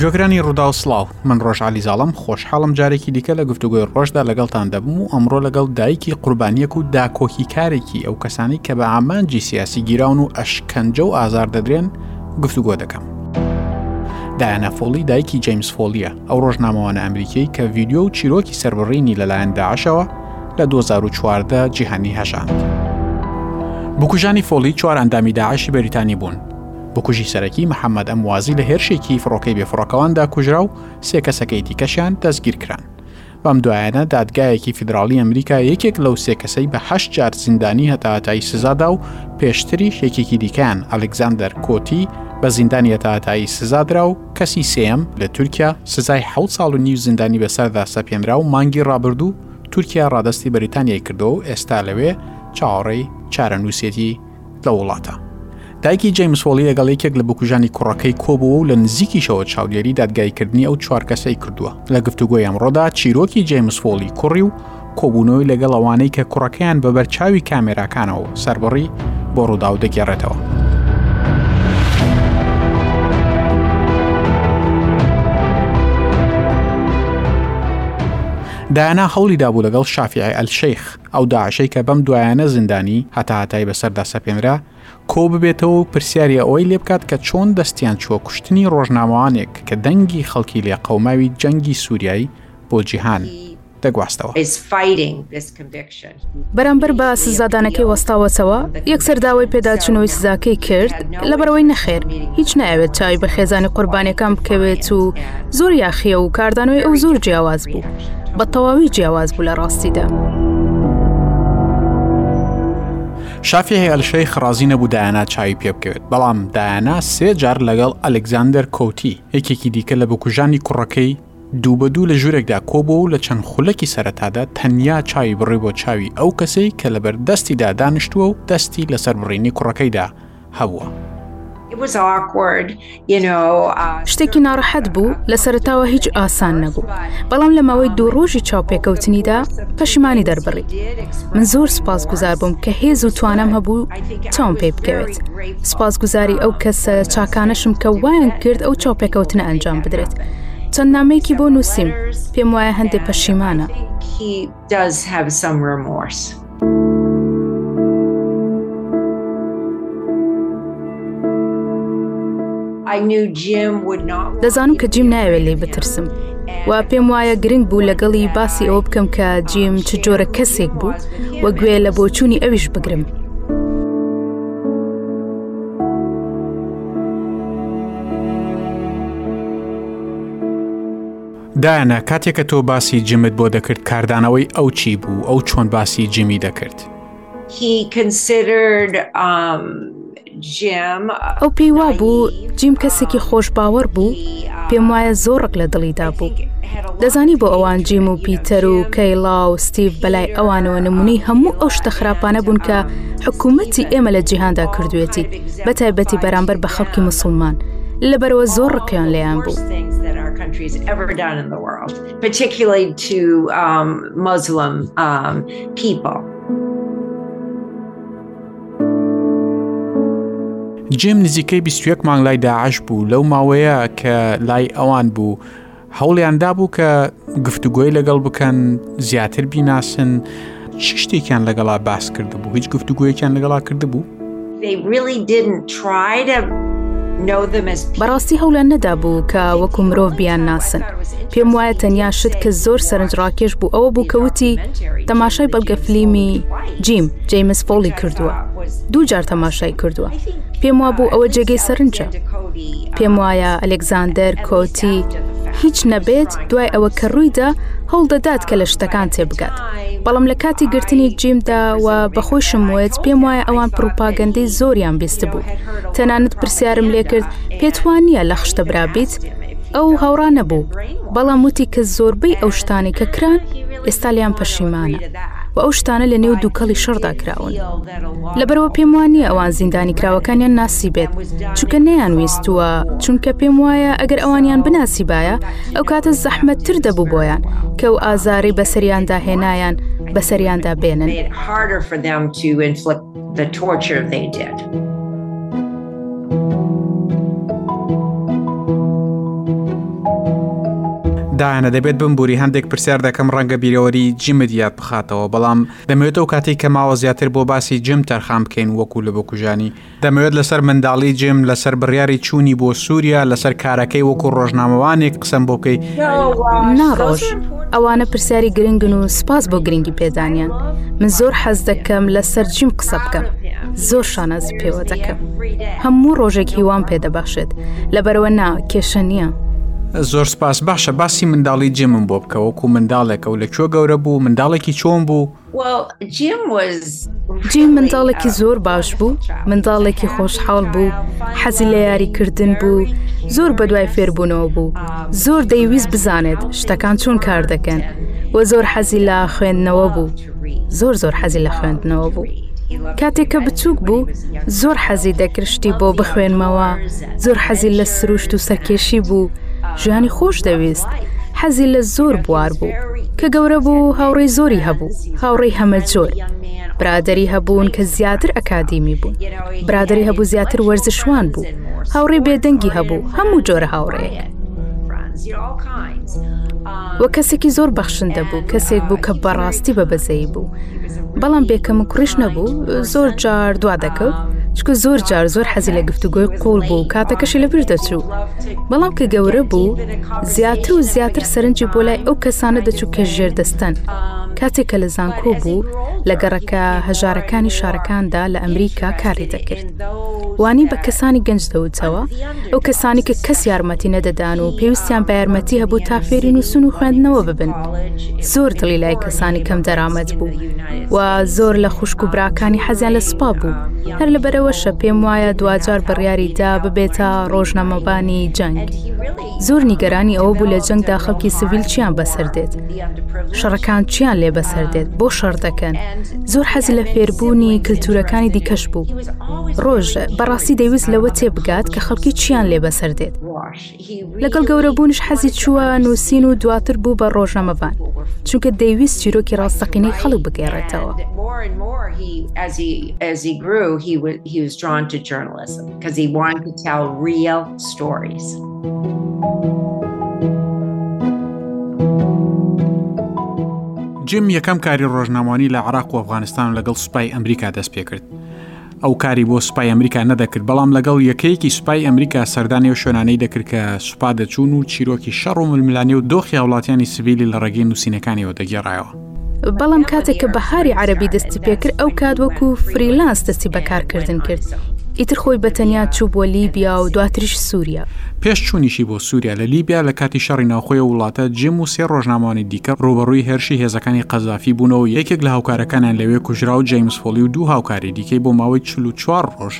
گۆگرانی ڕوودا و سلااو من ڕۆژعالی زاڵم خۆشحاڵم جارێکی دیکە لە گفتوگوۆی ڕۆژدا لەگەڵتان دەبم و ئەمڕۆ لەگەڵ دایکی قوربانیەک و داکۆکی کارێکی ئەو کەسانی کە بە ئامانجی سیاسی گیراون و ئەشکەنجە و ئازار دەدرێن گفتوگۆ دەکەم دایانە فۆڵی دایکی جیمس فۆلیە ئەو ڕۆژنامەوانە ئەمریکیی کە ڤیدیۆ و چیرۆکی سەربڕینی لەلایەن داعشەوە لە 2014 جیهانی هەژاند. بکوژانی فۆڵی چوار ئەندامی داعشی بەریتانی بوون. بکوژی سەرەکی محەممەد ئەموازی لە هێرشێکی فڕۆکەی بێفڕۆکەواندا کوژرا و سێ کەسەکەی دیکەشیان دەستگیرکران. بەم دوایانە دادگایەکی فیدراڵی ئەمریکا یەکێک لەو سێ کەسەی بە هەشت جار زیندانی هەتاهتایی سزادا و پێشتریش یەکێکی دیکەیان ئەلکساندەر کۆتی بە زیندانی هەتاهتایی سزادرا و کەسی سێم لە تورکیا سزای حەوت ساڵ و نیو زیندانی بەسەردا سەپێنرا و مانگی ڕابردوو تورکیا ڕادەستی بەریتانیای کردەوە و ئێستا لەوێ چاوەڕێی چارەنووسێتی لەو وڵاتە. دایکی جەیمس وۆڵی لەگەڵ یەکێک لە بکوژانی کوڕەکەی کۆبووە و لە نزیکیشەوە چاودێری دادگاییکردنی ئەو چوار کەسەی کردووە لە گفتوگۆی ئەمڕۆدا چیرۆکی جەیمس وۆڵی کوڕی و کۆبوونەوەی لەگەڵ ئەوانەی کە کوڕەکەیان بە بەرچاوی کامێراکانەوە سەربڕی بۆ ڕووداو دەگێڕێتەوە. دایانا هەوڵی دابوو لەگەڵ شافیعی ئەلشەیخ ئەو داعشەی کە بەم دوایانە زیندانی هەتاهەتایی بەسەردا سەپێنرا، کۆببێتەوە و پرسیاری ئەوەی لێبکات کە چۆن دەستیان چووە کوشتنی ڕۆژنامەوانێک کە دەنگی خەڵکی لێ قەوماوی جەنگی سوریای بۆ جیهان دەگواستەوە. بەرامبەر بە سزادانەکەی وەستاوەتەوە، یەکسەر داوای پێداچوونەوەی سزاکەی کرد، لەبەرئەوەی نەخێر، هیچ نایەوێت چاوی بە خێزانی قوربانیەکان بکەوێت و زۆر یاخییە و کاردانەوەی ئەو زۆر جیاواز بوو. بە تەواوی جیاواز بوو لە ڕاستیدا. شافیه ئەلشەی خڕازی نەبوو دایانا چاوی پێ بکەوێت بەڵام دایانا سێ جار لەگەڵ ئەلکزاندەر کۆتی یەکێکی دیکە لە بکوژانی کوڕەکەی دوو بە دوو لە ژوورێکدا کۆبوو و لە چەند خولەکی سەرەتادا تەنیا چاوی بڕی بۆ چاوی ئەو کەسەی کە لەبەر دەستیدا دانیشتووە و دەستی لەسەر بڕینی کوڕەکەیدا هەبووە. شتێکی ناڕەحەت بوو لە سەرتاوە هیچ ئاسان نەبوو بەڵام لە ماوەی دوو ڕۆژی چاوپێکەوتنیدا پەشیمانی دەربڕی من زۆر سپاس گوزار بووم کە هێز و توانم هەبوو چاوم پێ بکەوێت سپاس گوزاری ئەو کەسە چاکانەشم کە وایان کرد ئەو چاوپێکەوتنە ئەنجام بدرێت چەند نامەیەکی بۆ نووسیم پێم وایە هەندێک پەشیمانە. does have some remorse. دەزانم کە جیم ناوێت لی بترسم و پێم وایە گرنگ بوو لەگەڵی باسی ئەوە بکەم کە جیم چ جۆرە کەسێک بوو و گوێ لە بۆچوونی ئەویش بگرم دایەنە کاتێک کە تۆ باسی جمت بۆ دەکرد کاردانەوەی ئەو چی بوو ئەو چۆن باسی جمی دەکرد ئەو پێی وا بوو جیم کەسێکی خۆش باوەڕ بوو پێم وایە زۆرڕک لە دڵیدا بوو دەزانی بۆ ئەوان جیم و پیتەر و کەیڵا و ستیف بەلای ئەوانەوە نمونەی هەموو ئەو شتە خراپانە بوون کە حکوومەتی ئێمە لە جیهاندا کردوێتی بە تایبەتی بەرامبەر بە خەڵکی مسلمان لەبەرەوە زۆر ڕقیان لێیان بوو. جیم نزیکەی بیست و یەک مانگ لای داعش بوو لەو ماوەیە کە لای ئەوان بوو، هەوڵیان دابوو کە گفتوگۆی لەگەڵ بکەن زیاتر بیناسن چ شتێکیان لەگەڵا باس کردبوو هیچ گفتوگویەکیان لەگەڵا کردبوو بەڕاستی هەوڵیان نەدابوو کە وەکو مرۆڤ بیان ناسن پێم وایە تەنیا شت کە زۆر سەرنج ڕاکێش بوو ئەوە بوو کەوتی تەماشای بەڵگە فلیمی جیم جیمس فۆڵی کردووە دوو جار تەماشای کردووە پێم وا بوو ئەوە جێگەی سەرنجە پێم وایە ئەلێکزاندەر کۆتی هیچ نەبێت دوای ئەوە کە ڕوویدا هەوڵ دەدات کە لە شتەکان تێبگات بەڵام لە کاتی گرتنی جیمدا و بەخۆشم وێت پێم وایە ئەوان پڕوپاگەندەی زۆریان بیست بوو تەنانەت پرسیارم لێکرد پێتوانیە لە خشتە برابیت ئەو هاوڕا نەبوو بەڵام وتی کە زۆربەی ئەو شتانی کە کران ئێستا لیان پەشیمانە و ئەو شتانە لە نێو دووکەڵی شەڕدا کراون. لەبەرئەوە پێم وا نییە ئەوان زیندانی کراوەکانیان ناسی بێت چونکە نەیان ویستووە چونکە پێم وایە ئەگەر ئەوانیان بناسی باە ئەو کاتە زەحمەتتر دەبوو بۆیان کە و ئازارەی بەسەریاندا هێنایان بەسەریاندا بێنن. دایانە دەبێت بمبووری هەندێک پرسیار دەکەم ڕەنگە بیرەوەری جیمت یاد بخاتەوە بەڵام دەمەوێت ئەو کاتەی کە ماوە زیاتر بۆ باسی جیم تەرخان بکەین وەکو لە بکوژانی دەمەوێت لەسەر منداڵی جیم لەسەر بڕیاری چوونی بۆ سووریا لەسەر کارەکەی وەکو ڕۆژنامەوانێک قسەم بۆ بکەی نا ڕۆژ ئەوانە پرسیاری گرنگن و سپاس بۆ گرنگی پێدانیان من زۆر حەز دەکەم لەسەر جیم قسە بکەم. زۆر شانازی پێوە دەکەم هەموو ڕۆژێک هیوام پێ دەبەخشێت لەبەرەوە نا کێشە نییە زۆر سپاس باشە باسی منداڵی جێمم بۆ بکە وەکو منداڵێکە و لە کوێ گەورە بوو منداڵێکی چۆن بوو جیم منداڵێکی uh, زۆر باش بوو منداڵێکی خۆشحاڵ بوو حەزی لە یاریکردن بوو زۆر بەدوای فێربوونەوە بوو um, زۆر دەیویست بزانێت شتەکان چۆن کار دەکەن و زۆر حەزی لە خوێندنەوە بوو. زۆر زۆر حەزی لە خوێندنەوە بوو کاتێک کە بچووک بوو زۆر حەزی دەکرشتی بۆ بخوێنمەوە زۆر حەزی لە سروشت و سەرکێشی بوو ژیانی خۆش دەویست حەزی لە زۆر بوار بوو کە گەورە بوو هاوڕێی زۆری هەبوو هاوڕێی هەمە جۆر برادری هەبوون کە زیاتر ئەکادیمی بوون برادری هەبوو زیاتر وەرزشوان بوو هاوڕێ بێدەنگی هەبوو هەموو جۆرە هاوڕێک و کەسێکی زۆر بەخشندە بوو، کەسێک بوو کە بەڕاستی بە بەزەیی بوو. بەڵام بێکەم و کوڕیش نەبوو، زۆر جار دوا دەکەوت، چکە زۆر جار زۆر حەزی لە گفتوگۆی قووڵ بوو، کاتەکەشی لە بیر دەچوو. بەڵام کە گەورە بوو، زیاتر و زیاتر سەرنجی بۆ لای ئەو کەسانە دەچوو کە ژێردەستەن. کاتێک کە لە زانکۆ بوو، لە گەڕەکە هەژارەکانی شارەکاندا لە ئەمریکا کاری دەکرد. وانی بە کەسانی گەنج دەوتەوە، ئەو کەسانی کە کەس یارمەتی نەدەدان و پێویستیان بە یارمەتی هەبوو تا فێری نووسن و خوێندنەوە ببن زۆر دڵی لای کەسانی کەم دەرامەت بوو و زۆر لە خوشک و براکانی حەزیان لە سوپا بوو هەر لەبەرەوەشە پێم وایە دواجار بڕیاری دا ببێتە ڕۆژنامەبانی جەنگ. زۆر نیگەرانی ئەوە بوو لە جەنگدا خەڵکی سڤیل چیان بەسەر دێت شەڕەکان چیان لێ بەسەر دێت بۆ شەڕ دەکەن زۆر حەزی لە فێربوونی کللتورەکانی دیکەش بوو ڕۆژ بەڕاستی دەویست لەوە تێبگات کە خەڵکی چیان لێ بەسەر دێت لەگەڵ گەورەبوونش حەزی چووە نووسین و دواتر بوو بە ڕۆژنامەڤان چونکە دەیویست چیرۆکی ڕاستەقینەی خەڵک بگەێڕێتەوە. Listen, because he wanted to tell real stories. جیم یەکەم کاری ڕۆژنامانی لە عراق و ئەفغانستان لەگەڵ سوپای ئەمریکا دەست پێ کرد ئەو کاری بۆ سوپای ئەمریکا نەدەکرد بەڵام لەگەڵ یەکەیەکی سوپای ئەمریکا سەردانی و شوێنانەی دەکرد کە سوپا دەچوون و چیرۆکی شەڕ و ململانێ و دۆخی هاوڵاتیانی سڤیلی لە ڕێگەی نووسینەکانیەوە دەگێڕایەوە بەڵام کاتێک کە بەهاری عەرەبی دەستی پێکرد ئەو کات وەکو فریلانس دەستی بەکارکردن کرد ئیتر خۆی بە تەنیا چوو بۆ لیبیا و دواتریش سووریا. پێش چوونیشی بۆ سووریا لە لیبیا لە کاتی شەڕی ناوخۆی ئەو وڵاتە جیم و سێ ڕۆژنامەوانی دیکە ڕووبەڕووی هێرشی هێزەکانی قەزافی بوون و یەکێک لە هاوکارەکانیان لەوێ کوژرا و جەیمس فۆلی و دوو هاوکاری دیکەی بۆ ماوەی چل و چوار ڕۆژ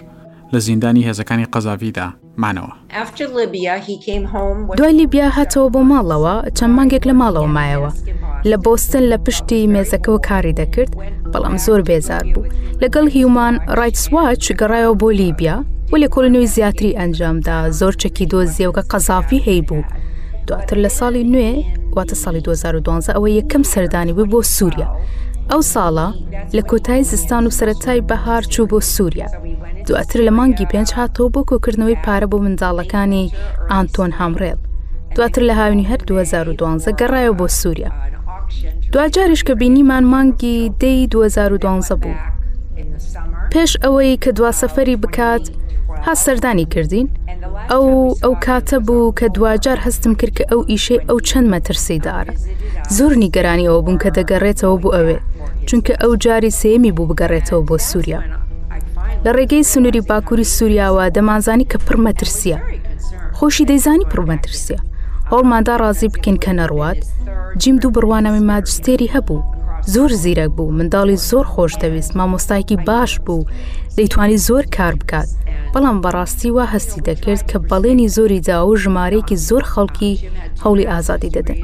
لە زیندانی هێزەکانی قەزافیدا مانەوە. دوای لیبیا هاتەوە بۆ ماڵەوە، چەند مانگێک لە ماڵەوە مایەوە. لە بۆستن لە پشتی مێزەکەەوە کاری دەکرد، بەڵام زۆر بێزار بوو. لەگەڵ هیومان ڕایتسواچ گەڕایەوە بۆ لیبیا و لە کۆلنوی زیاتری ئەنجامدا زۆر چەکی دۆزیەوەکە قەزافی هەی بوو. دواتر لە ساڵی نوێ واتە ساڵی 2012 ئەوە یەکەم سەردانی بوو بۆ سووریا. ئەو ساڵە لە کۆتای زستان و سەتای بەهار چوو بۆ سووریا. دواتر لە مانگی پێنج هاتەوە بۆ کۆکردنەوەی پارە بۆ منداڵەکانی ئانتۆن هامڕێڵ دواتر لە هاوینی هەر 2012 گەڕایەوە بۆ سووریا دواجاریش کە بینیمان مانگی دەی 2012 بوو پێش ئەوەی کە دوا سەفەری بکات ها سەردانی کردین ئەو ئەو کاتە بوو کە دواجار هەستم کرد کە ئەو ئیشەی ئەو چەند مەترسی دارە زۆر نیگەرانیەوە بوون کە دەگەڕێتەوە بۆ ئەوێ چونکە ئەو جاری سێمی بوو بگەڕێتەوە بۆ سووریا لە ڕێگەی سنووری باکووری سووریاوە دەمانزانی کە پڕ مەترسیە خۆشی دەیزانی پڕ مەترسیە هەوڵماندا ڕازی بکەین کە نەڕوات جیم دوو بڕوانەوەی ماجستێری هەبوو زۆر زیرەک بوو منداڵی زۆر خۆش دەویست مامۆستایکی باش بوو دەیتوانی زۆر کار بکات بەڵام بەڕاستی وا هەستی دەکرد کە بەڵێنی زۆری داو و ژمارەیەکی زۆر خەڵکی هەوڵی ئازادی دەدەن.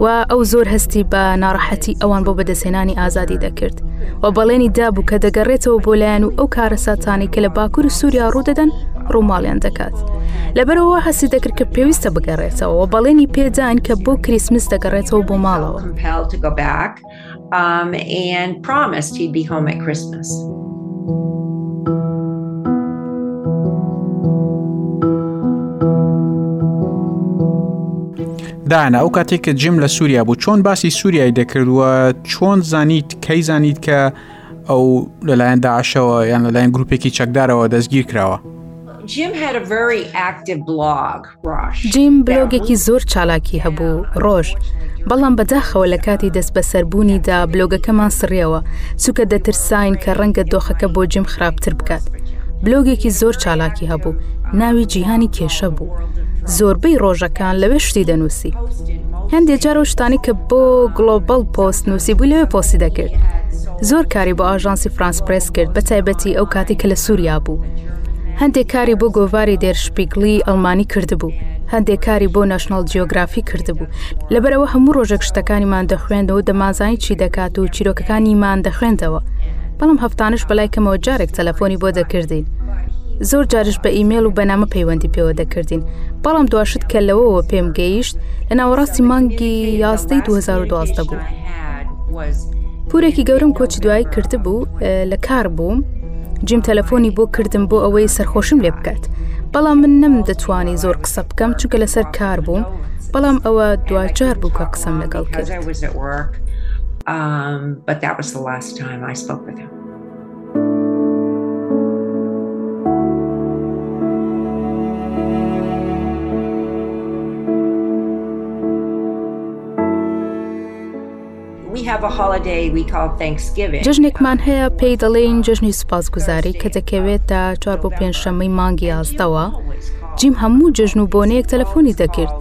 و ئەو زۆر هەستی بە ناڕەحەتی ئەوان بۆ بەدەستهێنانی ئازادی دەکرد و بەڵێنی دابوو کە دەگەڕێتەوە بۆ لایەن و ئەو کارە ساتانی کە لە باکوور و سووریا ڕوودەدەن ڕووماڵیان دەکات لەبەرەوە هەستی دەکرد کە پێویستە بگەڕێتەوە و بەڵێنی پێدان کە بۆ کریسمس دەگەڕێتەوە بۆ ماڵەوە. Um, and promised he'd be home at Christmas. دانا ئەو کاتێک کە جیم لە سووریا بوو چۆن باسی سووریای دەکردووە چۆن زانیت کەی زانیت کە ئەو لەلایەن داعشەوە یان لەلایەن گروپێکی چەکدارەوە دەستگیر کراوە. Jim had a very active blog جیم بلۆگێکی زۆر چالاکی هەبوو ڕۆژ بەڵام بەداخەوە لە کاتی دەست بەسەربوونیدا بلۆگەکەمان سڕیەوە سوکە دەترساین کە ڕەنگە دۆخەکە بۆ جیم خراپتر بکات بلۆگێکی زۆر چالاکی هەبوو ناوی جیهانی کێشە بوو زۆربەی ڕۆژەکان لەوێ شتی دەنووسی هەندێک جارۆ شتانی کە بۆ گلۆبەڵ پۆست نووسی بوو لەوێ پۆسی دەکرد زۆر کاری بۆ ئاژانسی فرانسپرس کرد بە تایبەتی ئەو کاتی کە لە سووریا بوو هەندێک کاری بۆ گۆڤاری دێرشپیگڵی ئەڵمانی کردبوو هەندێک کاری بۆ نەشنەڵ جیۆگرافی کردبوو لەبەرەوە هەموو ڕۆژێک شتەکانیمان دەخوێندەوە دەمانزانی چی دەکات و چیرۆکەکانیمان دەخوێندەوە بەڵام هەفتانش بەلای کەمەوە جارێک تەلەفۆنی بۆ دەکردین زۆر جارش بە ئیمێل و بەنامە پەیوەندی پێوە دەکردین بەڵام دواشت کە لەوەوە پێم گەیشت لە ناوەڕاستی مانگی یازدەی 2012 بوو پورێکی گەورم کۆچی دوایی کردبوو لە کار بووم جیم تەلەفۆنی بۆ کردم بۆ ئەوەی سەرخۆشم لێ بکات بەڵام من نەم دەتوانی زۆر قسە بکەم چونکە لەسەر کار بووم بەڵام ئەوە دواجار بوو کە قسەم لەگەڵ کرد. Um, but that was the last time I spoke with him. جەژنێکمان هەیە پێی دەڵێین جەژنی سوپاسگوزاری کە دەکەوێتە چوار بۆ پێنجشەممەی مانگی یازدەوە جیم هەموو جەژن و بۆنەیەک تەلەفۆنی دەکرد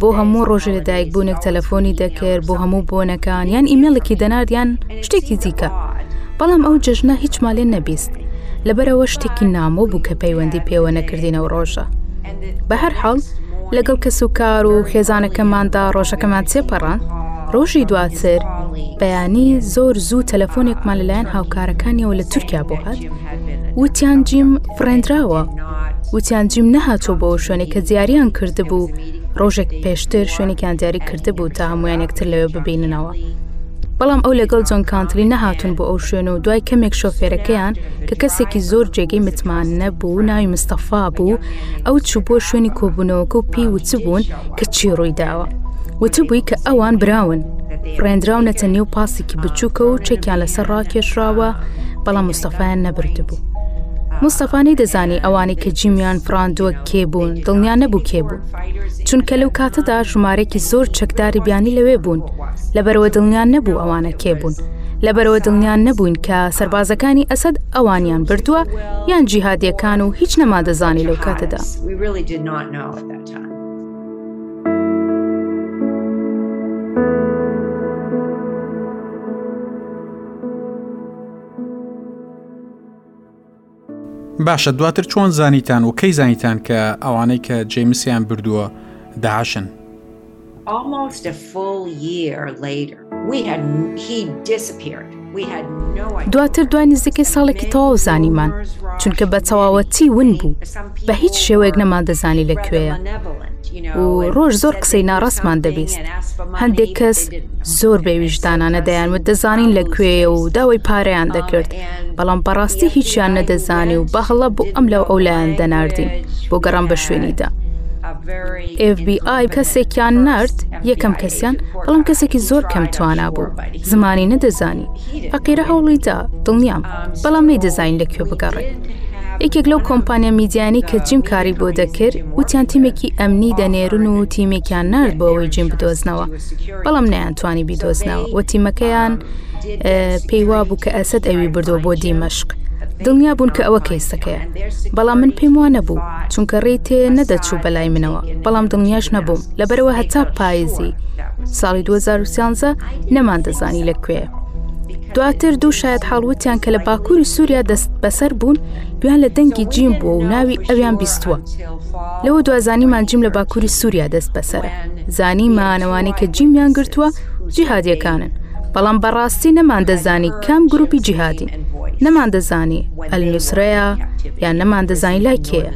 بۆ هەموو ڕۆژ لەدایک بوونێک تەلەفۆنی دەکرد بۆ هەموو بۆنەکان یان ئیمێڵێکی دەناردیان شتێکی دیکە بەڵام ئەو جەژنە هیچمان لێ نەبیست لەبەرەوە شتێکی نامۆ بوو کە پەیوەندی پێوە نەکردینەوە ڕۆژە بە هەر حاڵ لەگەڵ کەس و کار و خێزانەکەماندا ڕۆژەکەمان تێپەڕان ڕۆژی دواتر بەیانی زۆر زوو تەلەفۆنێکمان لەلایەن هاوکارەکانیەوە لە تورکیا بۆ هات وتیان جیم فڕێنراوە وتیان جیم نەهاتۆ بۆ شوێنێک کە دیاریان کردبوو ڕۆژێک پێشتر شوێنێکیان دیاری کردبوو تا هەمویان یەکتر لەوێ ببیننەوە بەڵام ئەو لەگەڵ جۆن کانتری نەهاتون بۆ ئەو شوێن و دوای کەمێک شۆفێرەکەیان کە کەسێکی زۆر جێگەی متمانە بوو ناوی مستەفا بوو ئەو چوو بۆ شوێنی کۆبوونەوەکە و پێی وچبوون کە چی ڕووی داوە وتبووی کە ئەوان براون ڕێنراونەتە نێو پاسێکی بچووکە و چەکیان لەسەر ڕاکێشراوە بەڵام مستەفایان نەبرد بوو مستەفانی دەزانی ئەوانەی کە جیمیان فراندووە کێ بوون دڵنیان نەبوو کێ بوو چونکە لەو کاتەدا ژمارێکی زۆر چەکداری بیانی لەوێ بوون لەبەرەوە دڵنیان نەبوو ئەوانە کێ بوون لەبەرەوە دڵنیان نەبووین کە سەربازەکانی ئەسەد ئەوانیان بردووە یان جیهادیەکان و هیچ نەما دەزانی لەو کاتەدا. باشە دواتر چۆن زانیتان و کەی زانیتان کە ئەوانەی کە جەیمسیان بردووە داعشن؟ Almost a full year later. We had he disappeared. دواتر دوای نزیکەی ساڵێکی تەواو زانیمان چونکە بە تەواوەتی ون بوو بە هیچ شێوەیەک نەمان دەزانی لە کوێیە و ڕۆژ زۆر قسەی ناڕاستمان دەبیست هەندێک کەس زۆر بێویژدانانە دەیانوت دەزانین لە کوێیە و داوای پارەیان دەکرد بەڵام بەڕاستی هیچیان نەدەزانی و بە هەڵە بۆ ئەم لاو ئەو لایان دەناردین بۆ گەڕان بە شوێنیدا. FBI کەسێکیان نرد یەکەم کەسیان بەڵام کەسێکی زۆر کەم توانا بوو زمانی نەدەزانی فەقیرە هەوڵیدا دڵنیام بەڵام نەی دەزانین لە کوێ بگەڕێ یەکێک لەو کۆمپانیا میدیانی کە جیم کاری بۆ دەکرد وتیان تیمێکی ئەمنی دەنێرن و تیمێکیان نرد بۆ ئەوەی جیم بدۆزنەوە بەڵام نیان توانی بیدۆزنەوە و تیمەکەیان پێی وابوو کە ئەسد ئەوی بردووە بۆ دیمەشق دڵنیا بوون کە ئەوە کەیسەکەیە بەڵام من پێم وانە بوو چونکە ڕێی تێ نەدەچوو بەلای منەوە بەڵام دڵنیاش نەبووم لەبەرەوە هەتا پایزی ساڵی 2013 نەمان دەزانی لە کوێ دواتر دوو شاید حاڵوتیان کە لە باکووری سووریا دەست بەسەر بوون گویان لە دەنگی جیم بووە و ناوی ئەویان بیستووە لەوە دوازانیمان جیم لە باکووری سووریا دەست بەسەر زانی مانەوانی کە جیمیان گرتووە جیهادیەکانن بەڵام بەڕاستی نەمان دەزانی کام گروپی جیهادین نەمان دەزانی ئەلنووسرەیە یان نەمان دەزانی لای کێە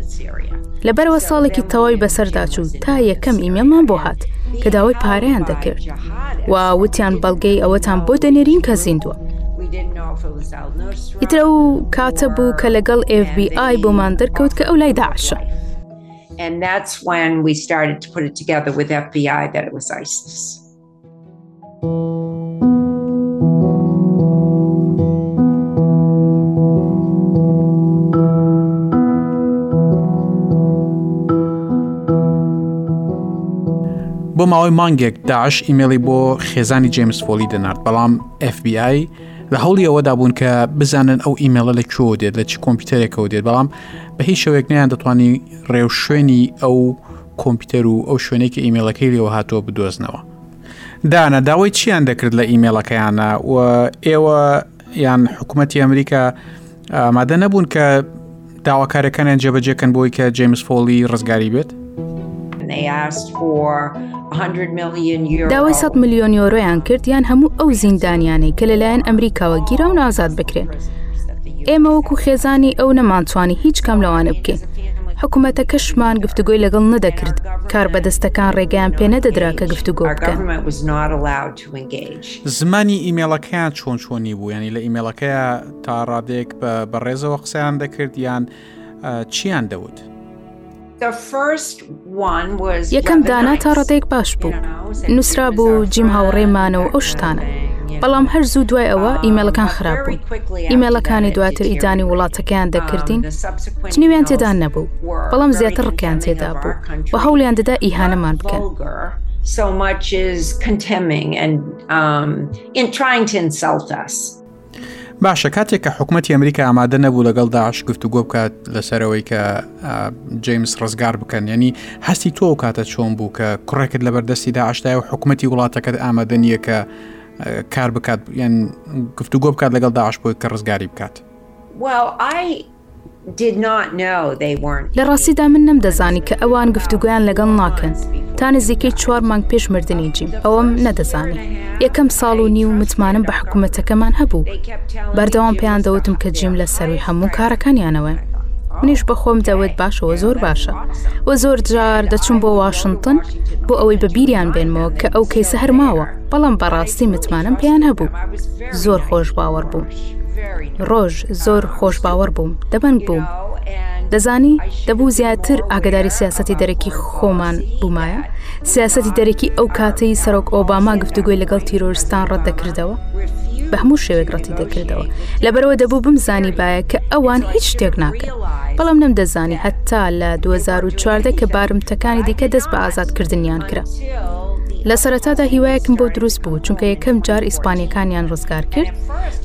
لەبەرەوە ساڵێکی تەواوی بەسەردا چوو تا یەکەم ئیمەمان بۆ هات کە داوای پارەیان دەکرد و وتیان بەڵگەی ئەوەتان بۆ دەنێرین کە زیندووە ئیترە و کاتە بوو کە لەگەڵ FBI بۆمان دەرکەوت کە ئەو لای داعشە And that's when we started to put it together with FBI that it was ISIS. بۆ ماوەی مانگێک داعش ئیمێڵی بۆ خێزانی جیمس فۆلی دەنارد بەڵام FBI لە هەوڵی ئەوەدا بوون کە بزانن ئەو ئیمێڵە لە کوۆ دێت لە چی کۆمپیوتەرێکەوە دێت بەڵام بە هیچ شوێک نیان دەتوانی ڕێوشوێنی ئەو کۆمپیوتەر و ئەو شوێنێک کە ئیمێلەکەی لێوە هاتووە بدۆزنەوە دانا داوای چیان دەکرد لە ئیمێلەکەیانە و ئێوە یان حکوومەتتی ئەمریکا ئامادە نەبوون کە داواکارەکانیان جێبەجێکن بۆی کە جیمس فۆلی ڕزگاری بێت داوای سەد ملیۆن یۆرۆیان کرد یان هەموو ئەو زیندانیانەی کە لەلایەن ئەمریکاوە گیراون ئازاد بکرێن ئێمە وەکو خێزانی ئەو نەمانتوانی هیچ کەم لەوانە بکەین حکوومەتە کەشمان گفتوگۆی لەگەڵ نەدەکرد کار بەدەستەکان ڕێگەیان پێ نەدەدرا کە گفتوگۆ بکەن زمانی ئیمێڵەکەیان چۆن چۆنی بوو ینی لە ئیمێڵەکەیە تا ڕادێک بە بەڕێزەوە قسەیان دەکرد یان چیان دەوت؟ یەکەم دانا تا ڕادێک باش بوو نووسرا بوو جیم هاوڕێمانە و ئەو شتانە بەڵام هەر زوو دوای ئەوە ئیمێلەکان خراپ بوو ئیمێلەکانی دواتر ئیدانی وڵاتەکەیان دەکردین جنێویان تێدا نەبوو بەڵام زیاتر ڕکیان تێدا بوو و هەوڵیان دەدا ئیهانەمان بکەن. So much is condemning and um, in trying to insult us. باشە کاتێک کە حکوومەتتی ئەمریکا ئامادە نەبوو لەگەڵ داعش گفتوگۆ بکات لەسەرەوەی کە جیمس ڕزگار بکەن یعنی هەستی تۆ و کاتە چۆن بوو کە کوڕێکت لە بەردەستی داعشدای و حکوومەتتی وڵاتەکەت ئامادە نییە کە کار بکات یان گفتوگۆ بکات لەگەڵ داعش بۆی کە ڕزگاری بکات. Well, I لە ڕاستیدا من نەمدەزانی کە ئەوان گفتوگۆیان لەگەڵ ناکەن. تا نزیکەی چوار مانگ پێش مردنی جیم ئەوەم نەدەزانی. یەکەم ساڵ و نیو متمانەم بە حکومەتەکەمان هەبوو. بەردەوام پێیان دەوتم کە جیم لە سەرووی هەموو کارەکانیانەوەیە. منیش بە خۆم دەوت باشە وە زۆر باشە. وە زۆر جار دەچووم بۆ واشنتن بۆ ئەوەی بە بیریان بێنمەوە کە ئەو کەیسە هەر ماوە، بەڵام بەڕاستی متمانەم پێیان هەبوو. زۆر خۆش باوەڕ بووم. ڕۆژ زۆر خۆش باوەڕ بووم دەبەن بووم دەزانی دەبوو زیاتر ئاگداری سیاستی دەرەکی خۆمان بوومایە سیاستی دەرەکی ئەو کاتەی سەرۆک ئۆباما گفتوگوی لەگەڵ تیرۆرستان ڕەت دەکردەوە بە هەموو شێوێک ڕەتی دەکردەوە لەبەرەوە دەبوو بمزانی باە کە ئەوان هیچ شتێک ناکەن بەڵام نەمدەزانی هەتا لە 2014 کە بارمتەکانی دیکە دەست بە ئازادکردنیان کرا. لە سەرەتادا هیوایەکم بۆ دروست بوو چونکە یەکەم جار ئیسپانیەکانیان ڕزگار کرد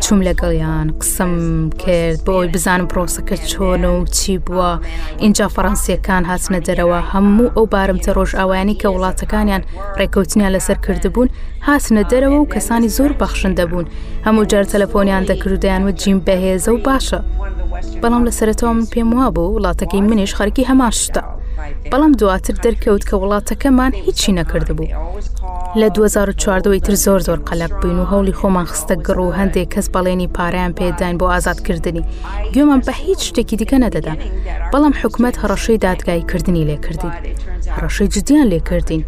چوم لەگەڵیان قسم کرد بۆی بزانم پرۆسەکە چۆنە و چی بووە اینجا فەڕەنسیەکان هاتنە دەرەوە هەموو ئەو بارمتە ڕۆژئاوایانی کە وڵاتەکانیان ڕێککەوتنیان لەسەر کردبوون هاتنە دەرەوە و کەسانی زۆر بەخشن دەبوون هەموو جار تەلەفۆنیان دەکردیان و جیم بەهێزە و باشە بەڵام لە سەرەوە من پێم وابوو وڵاتەکەی منیش خەرکی هەمان شتە. بەڵام دواتر دەرکەوت کە وڵاتەکەمان هیچی نەکردبوو لە 2014ەوەی تر زۆر زۆر قەلق بووین و هەوڵی خۆمان خستە گڕ و هەندێک کەس بەڵێنی پارەیان پێداین بۆ ئازادکردنی گوێمان بە هیچ شتێکی دیکە نەدەدا بەڵام حکومت هەڕەشەی دادگایکردنی لێکردین هەڕەشەی جدیان لێکردین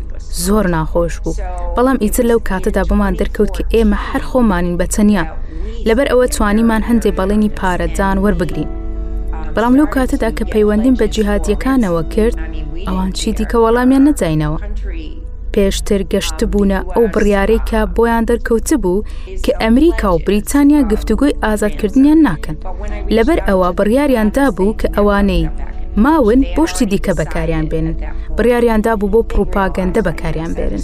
زۆر ناخۆش بوو بەڵام ئیتر لەو کاتەدا بۆمان دەرکەوت کە ئێمە هەر خۆمانین بە تەنیا لەبەر ئەوە توانیمان هەندێ بەڵێنی پارەدان وەربگرین بەڵام لەو کاتەدا کە پەیوەندیم بە جیهادیەکانەوە کرد ئەوان چی دیکە وەڵامیان نەداینەوە پێشتر گەشتبوونە ئەو بڕیارێکە بۆیان دەرکەوت بوو کە ئەمریکا و بریتانیا گفتوگۆی ئازادکردنیان ناکەن لەبەر ئەوە بڕیاریان دابوو کە ئەوانەی ماون بۆ شتی دیکە بەکاریان بێنن بڕیاریاندا بوو بۆ پڕوپاگەندە بەکاریان بێنن.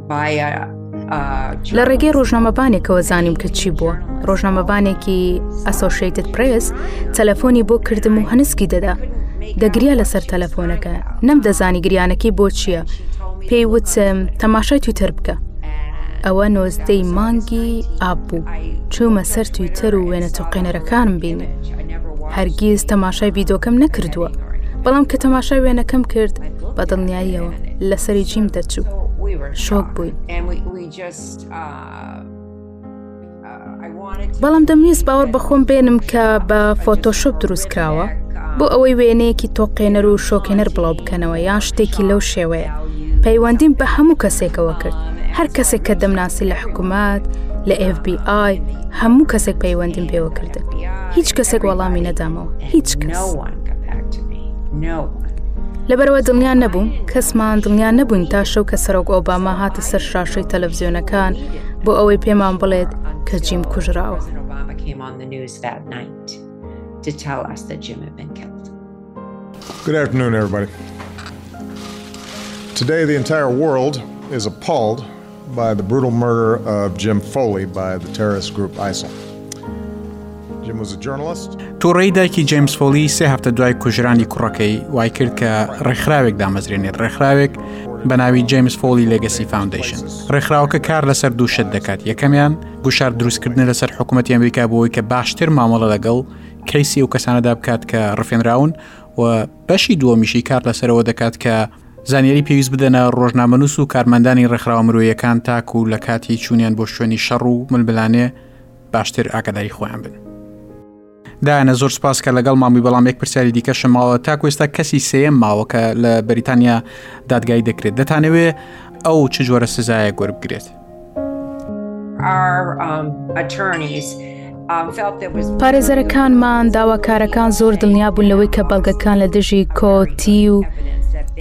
لە ڕێگەی ڕۆژنامەبانێکەوە زانیم کە چی بووە ڕۆژنامەبانێکی ئەسۆشیتد پرس تەلەفۆنی بۆ کردم و هەنسکی دەدا دەگریا لەسەر تەلەفۆنەکە نەم دەزانی گریانەکەی بۆ چییە پێی وتم تەماشای تویتەر بکە ئەوە نۆزدەی مانگی ئاب بوو چوومە سەر تویتەر و وێنە تۆقێنەرەکانم بینی هەرگیز تەماشای ڤیدۆکەم نەکردووە بەڵام کە تەماشای وێنەکەم کرد بە دڵنیاییەوە لەسەری جیم دەچوو شۆک بووی بەڵام دەمویست باوەڕ بەخۆم بێنم کە بە فۆتۆشۆپ دروست کراوە بۆ ئەوەی وێنەیەکی تۆقێنەر و شۆکێنەر بڵاو بکەنەوە یان شتێکی لەو شێوەیە پەیوەندیم بە هەموو کەسێکەوە کرد هەر کەسێک کە دەمناسی لە حکوومەت لە FBI هەموو کەسێک پەیوەندیم پێوە کرد بێت هیچ کەسێک وەڵامی نەدامەوە هیچ کەس لەبەرەوە دڵنیان نەبووم کەسمان دڵنیان نەبووین تا شەو کە سەرۆک ئۆباما هاتە سەر شاشەی تەلەڤزیۆنەکان بۆ ئەوەی پێمان بڵێت کە جیم کوژراوە. to tell us that Jim had been killed. Good afternoon, everybody. Today, the entire world is appalled by the brutal murder of Jim Foley by the terrorist group ISIL. Jim was a journalist. تووڕەی دایکی جیمس فۆلی سێ هەفتە دوای کوژرانی کوڕەکەی وای کرد کە ڕێکخراوێک دامەزرێنێت ڕێکخراوێک بە ناوی جیمس فۆلی لەگەسی فاندیشن ڕێکخراوەکە کار لەسەر دوو شت دەکات یەکەمیان گوشار دروستکردن لەسەر حکوومەتتی ئەمریکا بۆی کە باشتر مامەڵە لەگەڵ کەیسی و کەسانەدا بکات کە ڕفێنراون و بەشی دووەمیشی کار لەسەرەوە دەکات کە زانیاری پێویست بدەنە ڕۆژنامەنووس و کارمەندانی ڕێکخراوە مرۆیەکان تاکو لە کاتی چوونیان بۆ شوێنی شەڕ و ململانێ باشتر ئاگاداری خۆیان بن. دایانە زۆر سپاس کە لەگەڵ مامی بەڵام یەک پرسیاری دیکە شەماوە تاکو ئێستا کەسی سێم ماوە کە لە بەریتانیا دادگای دەکرێت دەتانەوێ ئەو چ جۆرە سزایە گۆربگرێت پارێزەرەکانمان داواکارەکان زۆر دڵنیا بوون لەوەی کە بەڵگەکان لە دژی کۆتی و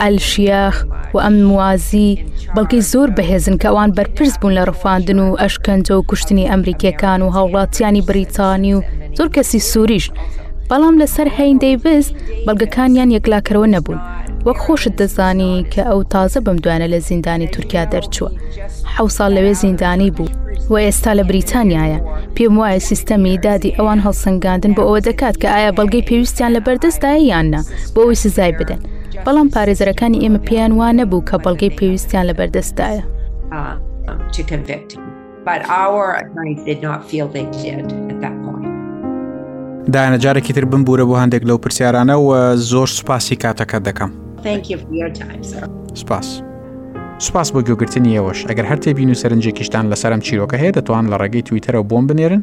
ئەلشیاخ و ئەم موازی بەڵگەی زۆر بەهێزن کە ئەوان بەرپرس بوون لە ڕفاندن و ئەشکەنجە و کوشتنی ئەمریکیەکان و هاوڵاتیانی بریتانی و زۆر کەسی سووریش بەڵام لەسەر هەین دەیبس بەڵگەکانیان یەکلاکەرەوە نەبوون. وەک خۆشت دەزانی کە ئەو تازە بەم دوایانە لە زیندانی تورکیا دەرچووە حەو ساڵ لەوێ زیندانی بوو و ئێستا لە بریتانیایە پێم وایە سیستەمی دادی ئەوان هەڵسەنگاندن بۆ ئەوە دەکات کە ئایا بەڵگەی پێویستیان لە بەردەستدایە یان نا بۆ ئەوی سزای بدەن بەڵام پارێزەرەکانی ئێمە پێیان وانە بوو کە بەڵگەی پێویستیان لە بەردەستدایە. دایانە جارێکی تر بم بوورە بۆ هەندێک لەو پرسیارانە و زۆر سوپاسی کاتەکە دەکەم سپاس. سپاس بۆ گوێگرتنی ئێوەش ئەگەر هەر تێبین و سەرنجێکیشتان لەسەرم چیرۆکە هەیە دەتوان لە ڕێگەی تویتەرەوە بۆم بنێرن